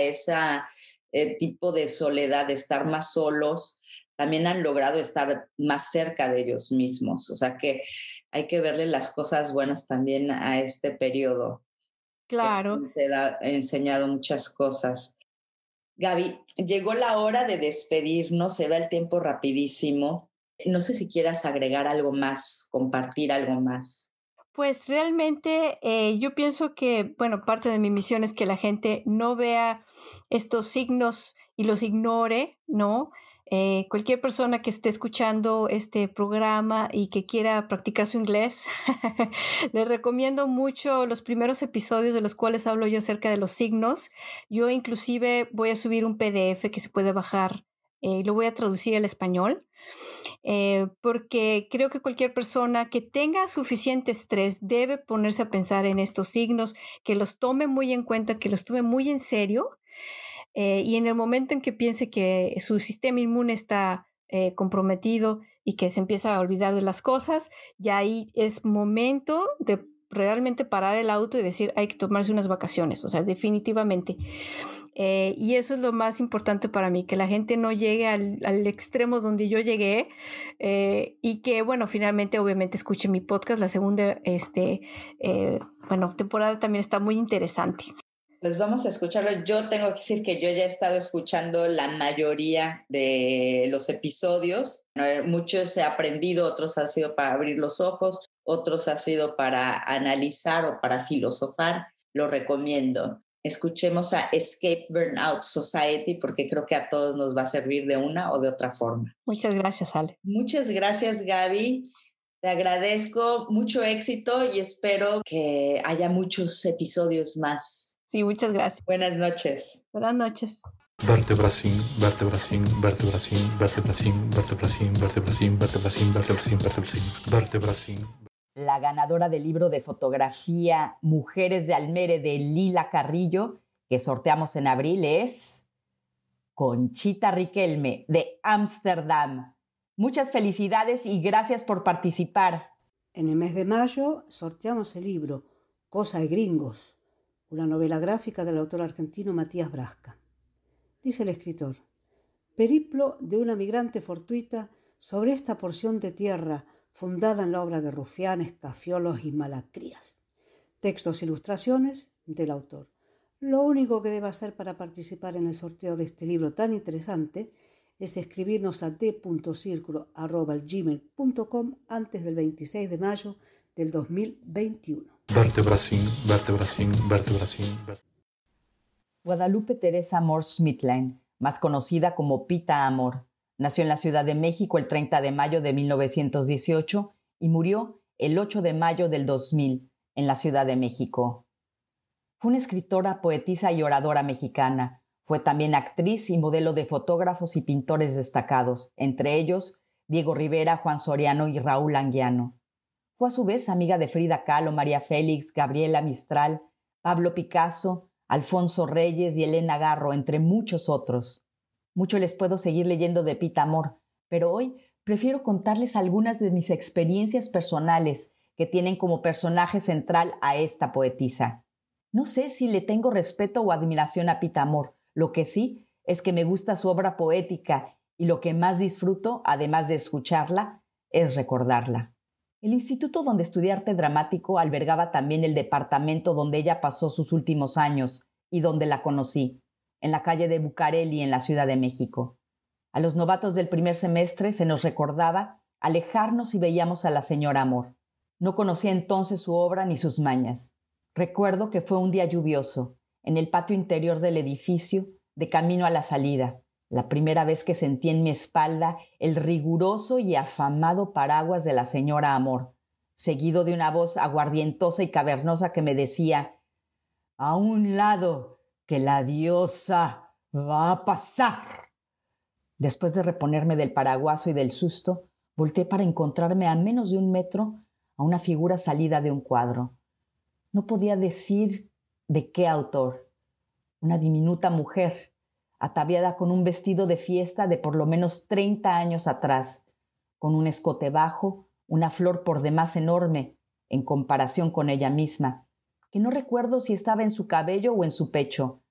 ese tipo de soledad, de estar más solos, también han logrado estar más cerca de ellos mismos. O sea que hay que verle las cosas buenas también a este periodo. Claro. Se ha enseñado muchas cosas. Gaby, llegó la hora de despedirnos, se va el tiempo rapidísimo. No sé si quieras agregar algo más, compartir algo más. Pues realmente eh, yo pienso que, bueno, parte de mi misión es que la gente no vea estos signos y los ignore, ¿no? Eh, cualquier persona que esté escuchando este programa y que quiera practicar su inglés, les recomiendo mucho los primeros episodios de los cuales hablo yo acerca de los signos. Yo inclusive voy a subir un PDF que se puede bajar eh, lo voy a traducir al español. Eh, porque creo que cualquier persona que tenga suficiente estrés debe ponerse a pensar en estos signos, que los tome muy en cuenta, que los tome muy en serio eh, y en el momento en que piense que su sistema inmune está comprometido y que se empieza a olvidar de las cosas, ya ahí es momento de realmente parar el auto y decir hay que tomarse unas vacaciones, o sea, definitivamente. Eh, y eso es lo más importante para mí, que la gente no llegue al, al extremo donde yo llegué eh, y que, bueno, finalmente obviamente escuche mi podcast. La segunda, este, eh, bueno, temporada también está muy interesante. Pues vamos a escucharlo. Yo tengo que decir que yo ya he estado escuchando la mayoría de los episodios. Muchos he aprendido, otros han sido para abrir los ojos, otros ha sido para analizar o para filosofar. Lo recomiendo escuchemos a Escape Burnout Society porque creo que a todos nos va a servir de una o de otra forma. Muchas gracias, Ale. Muchas gracias, Gaby. Te agradezco mucho éxito y espero que haya muchos episodios más. Sí, muchas gracias. Buenas noches. Buenas noches. Vertebracín, vertebracín, vertebracín, vertebracín, vertebracín, vertebracín, vertebracín, vertebracín, vertebracín, vertebracín. La ganadora del libro de fotografía Mujeres de Almere de Lila Carrillo, que sorteamos en abril, es Conchita Riquelme de Ámsterdam. Muchas felicidades y gracias por participar. En el mes de mayo sorteamos el libro Cosa de Gringos, una novela gráfica del autor argentino Matías Brasca. Dice el escritor, periplo de una migrante fortuita sobre esta porción de tierra fundada en la obra de rufianes, cafiolos y malacrías. Textos e ilustraciones del autor. Lo único que debe hacer para participar en el sorteo de este libro tan interesante es escribirnos a d.circulo.gmail.com antes del 26 de mayo del 2021. Vertebracín, vertebracín, vertebracín. Guadalupe Teresa Amor Schmidtlein, más conocida como Pita Amor, nació en la Ciudad de México el 30 de mayo de 1918 y murió el 8 de mayo del 2000 en la Ciudad de México. Fue una escritora, poetisa y oradora mexicana. Fue también actriz y modelo de fotógrafos y pintores destacados, entre ellos Diego Rivera, Juan Soriano y Raúl Anguiano. Fue a su vez amiga de Frida Kahlo, María Félix, Gabriela Mistral, Pablo Picasso, Alfonso Reyes y Elena Garro, entre muchos otros. Mucho les puedo seguir leyendo de Pita Amor, pero hoy prefiero contarles algunas de mis experiencias personales que tienen como personaje central a esta poetisa. No sé si le tengo respeto o admiración a Pita Amor, lo que sí es que me gusta su obra poética y lo que más disfruto, además de escucharla, es recordarla. El instituto donde estudié arte dramático albergaba también el departamento donde ella pasó sus últimos años y donde la conocí, en la calle de Bucareli, en la Ciudad de México. A los novatos del primer semestre se nos recordaba alejarnos y veíamos a la señora Amor. No conocía entonces su obra ni sus mañas. Recuerdo que fue un día lluvioso, en el patio interior del edificio, de camino a la salida, la primera vez que sentí en mi espalda el riguroso y afamado paraguas de la señora Amor, seguido de una voz aguardientosa y cavernosa que me decía A un lado, que la diosa va a pasar. Después de reponerme del paraguaso y del susto, volteé para encontrarme a menos de un metro a una figura salida de un cuadro. No podía decir de qué autor. Una diminuta mujer, ataviada con un vestido de fiesta de por lo menos treinta años atrás, con un escote bajo, una flor por demás enorme en comparación con ella misma, que no recuerdo si estaba en su cabello o en su pecho,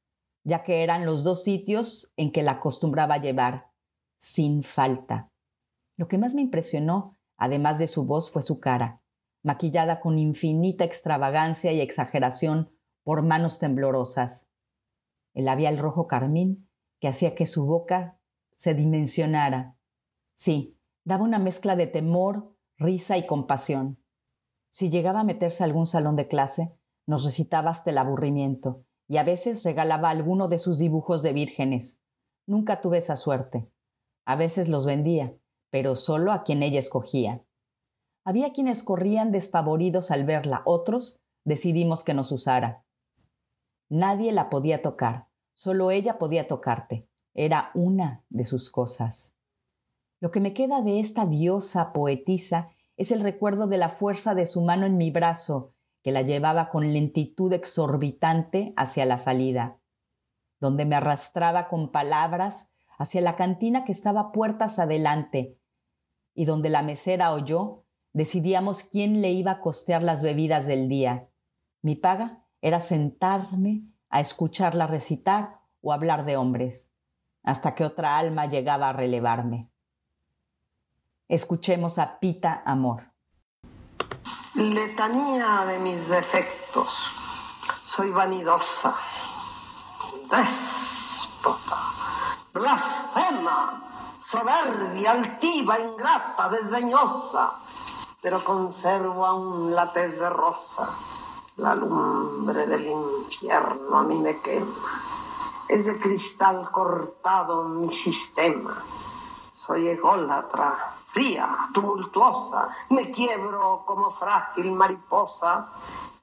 ya que eran los dos sitios en que la acostumbraba llevar, sin falta. Lo que más me impresionó, además de su voz, fue su cara, maquillada con infinita extravagancia y exageración por manos temblorosas. El labial rojo carmín que hacía que su boca se dimensionara. Sí, daba una mezcla de temor, risa y compasión. Si llegaba a meterse a algún salón de clase, nos recitaba hasta el aburrimiento, y a veces regalaba alguno de sus dibujos de vírgenes. Nunca tuve esa suerte. A veces los vendía, pero solo a quien ella escogía. Había quienes corrían despavoridos al verla, otros decidimos que nos usara. Nadie la podía tocar, solo ella podía tocarte. Era una de sus cosas. Lo que me queda de esta diosa poetisa es el recuerdo de la fuerza de su mano en mi brazo, que la llevaba con lentitud exorbitante hacia la salida, donde me arrastraba con palabras hacia la cantina que estaba puertas adelante, y donde la mesera o yo decidíamos quién le iba a costear las bebidas del día. Mi paga era sentarme a escucharla recitar o hablar de hombres, hasta que otra alma llegaba a relevarme. Escuchemos a Pita Amor. Letanía de mis defectos. Soy vanidosa, déspota, blasfema, soberbia, altiva, ingrata, desdeñosa, pero conservo aún la tez de rosa. La lumbre del infierno a mí me quema. Es de cristal cortado mi sistema. Soy ególatra, fría, tumultuosa, me quiebro como frágil mariposa.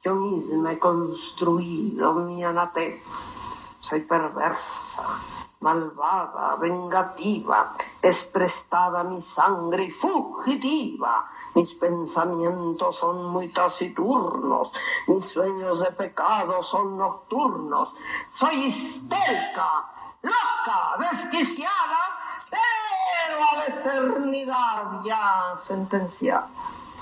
Yo misma he construido mi anatema. Soy perversa, malvada, vengativa, es prestada mi sangre y fugitiva. Mis pensamientos son muy taciturnos, mis sueños de pecado son nocturnos. Soy histérica, loca, desquiciada, a la eternidad ya sentenciada.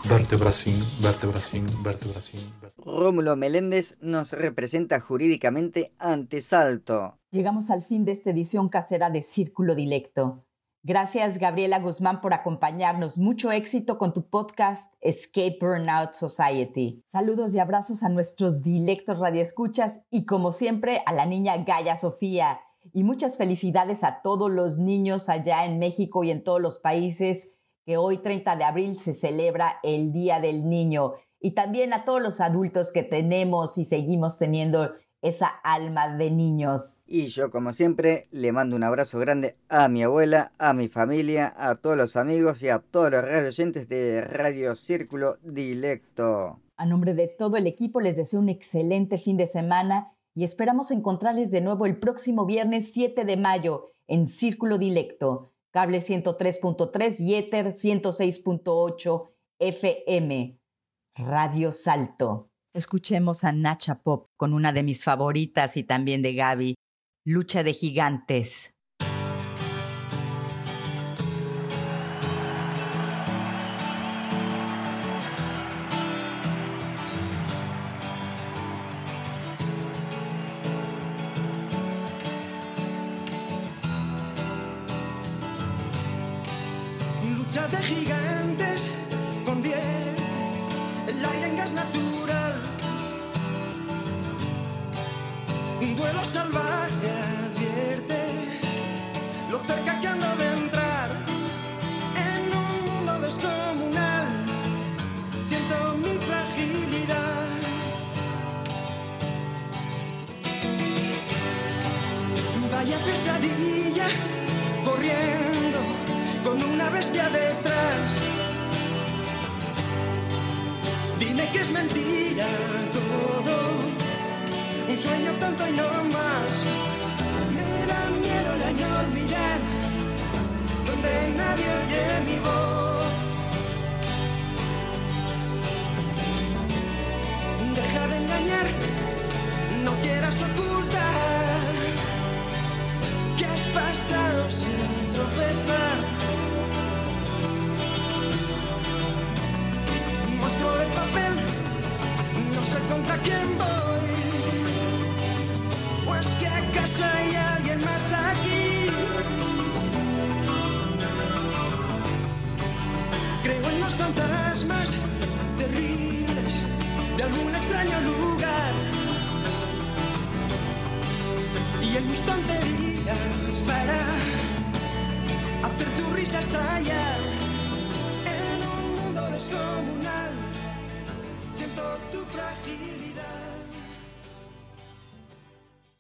Vértebra sin, vértebra sin, vértebra sin. Rómulo Meléndez nos representa jurídicamente ante Salto. Llegamos al fin de esta edición casera de Círculo Dilecto. Gracias, Gabriela Guzmán, por acompañarnos. Mucho éxito con tu podcast Escape Burnout Society. Saludos y abrazos a nuestros dilectos radioescuchas y, como siempre, a la niña Gaya Sofía. Y muchas felicidades a todos los niños allá en México y en todos los países que hoy, 30 de abril, se celebra el Día del Niño. Y también a todos los adultos que tenemos y seguimos teniendo esa alma de niños. Y yo, como siempre, le mando un abrazo grande a mi abuela, a mi familia, a todos los amigos y a todos los radio oyentes de Radio Círculo Dilecto. A nombre de todo el equipo les deseo un excelente fin de semana y esperamos encontrarles de nuevo el próximo viernes 7 de mayo en Círculo Dilecto, cable 103.3 y Ether 106.8 FM. Radio Salto. Escuchemos a Nacha Pop con una de mis favoritas y también de Gaby, Lucha de Gigantes. De gigantes convierte el aire en gas natural. Un duelo salvaje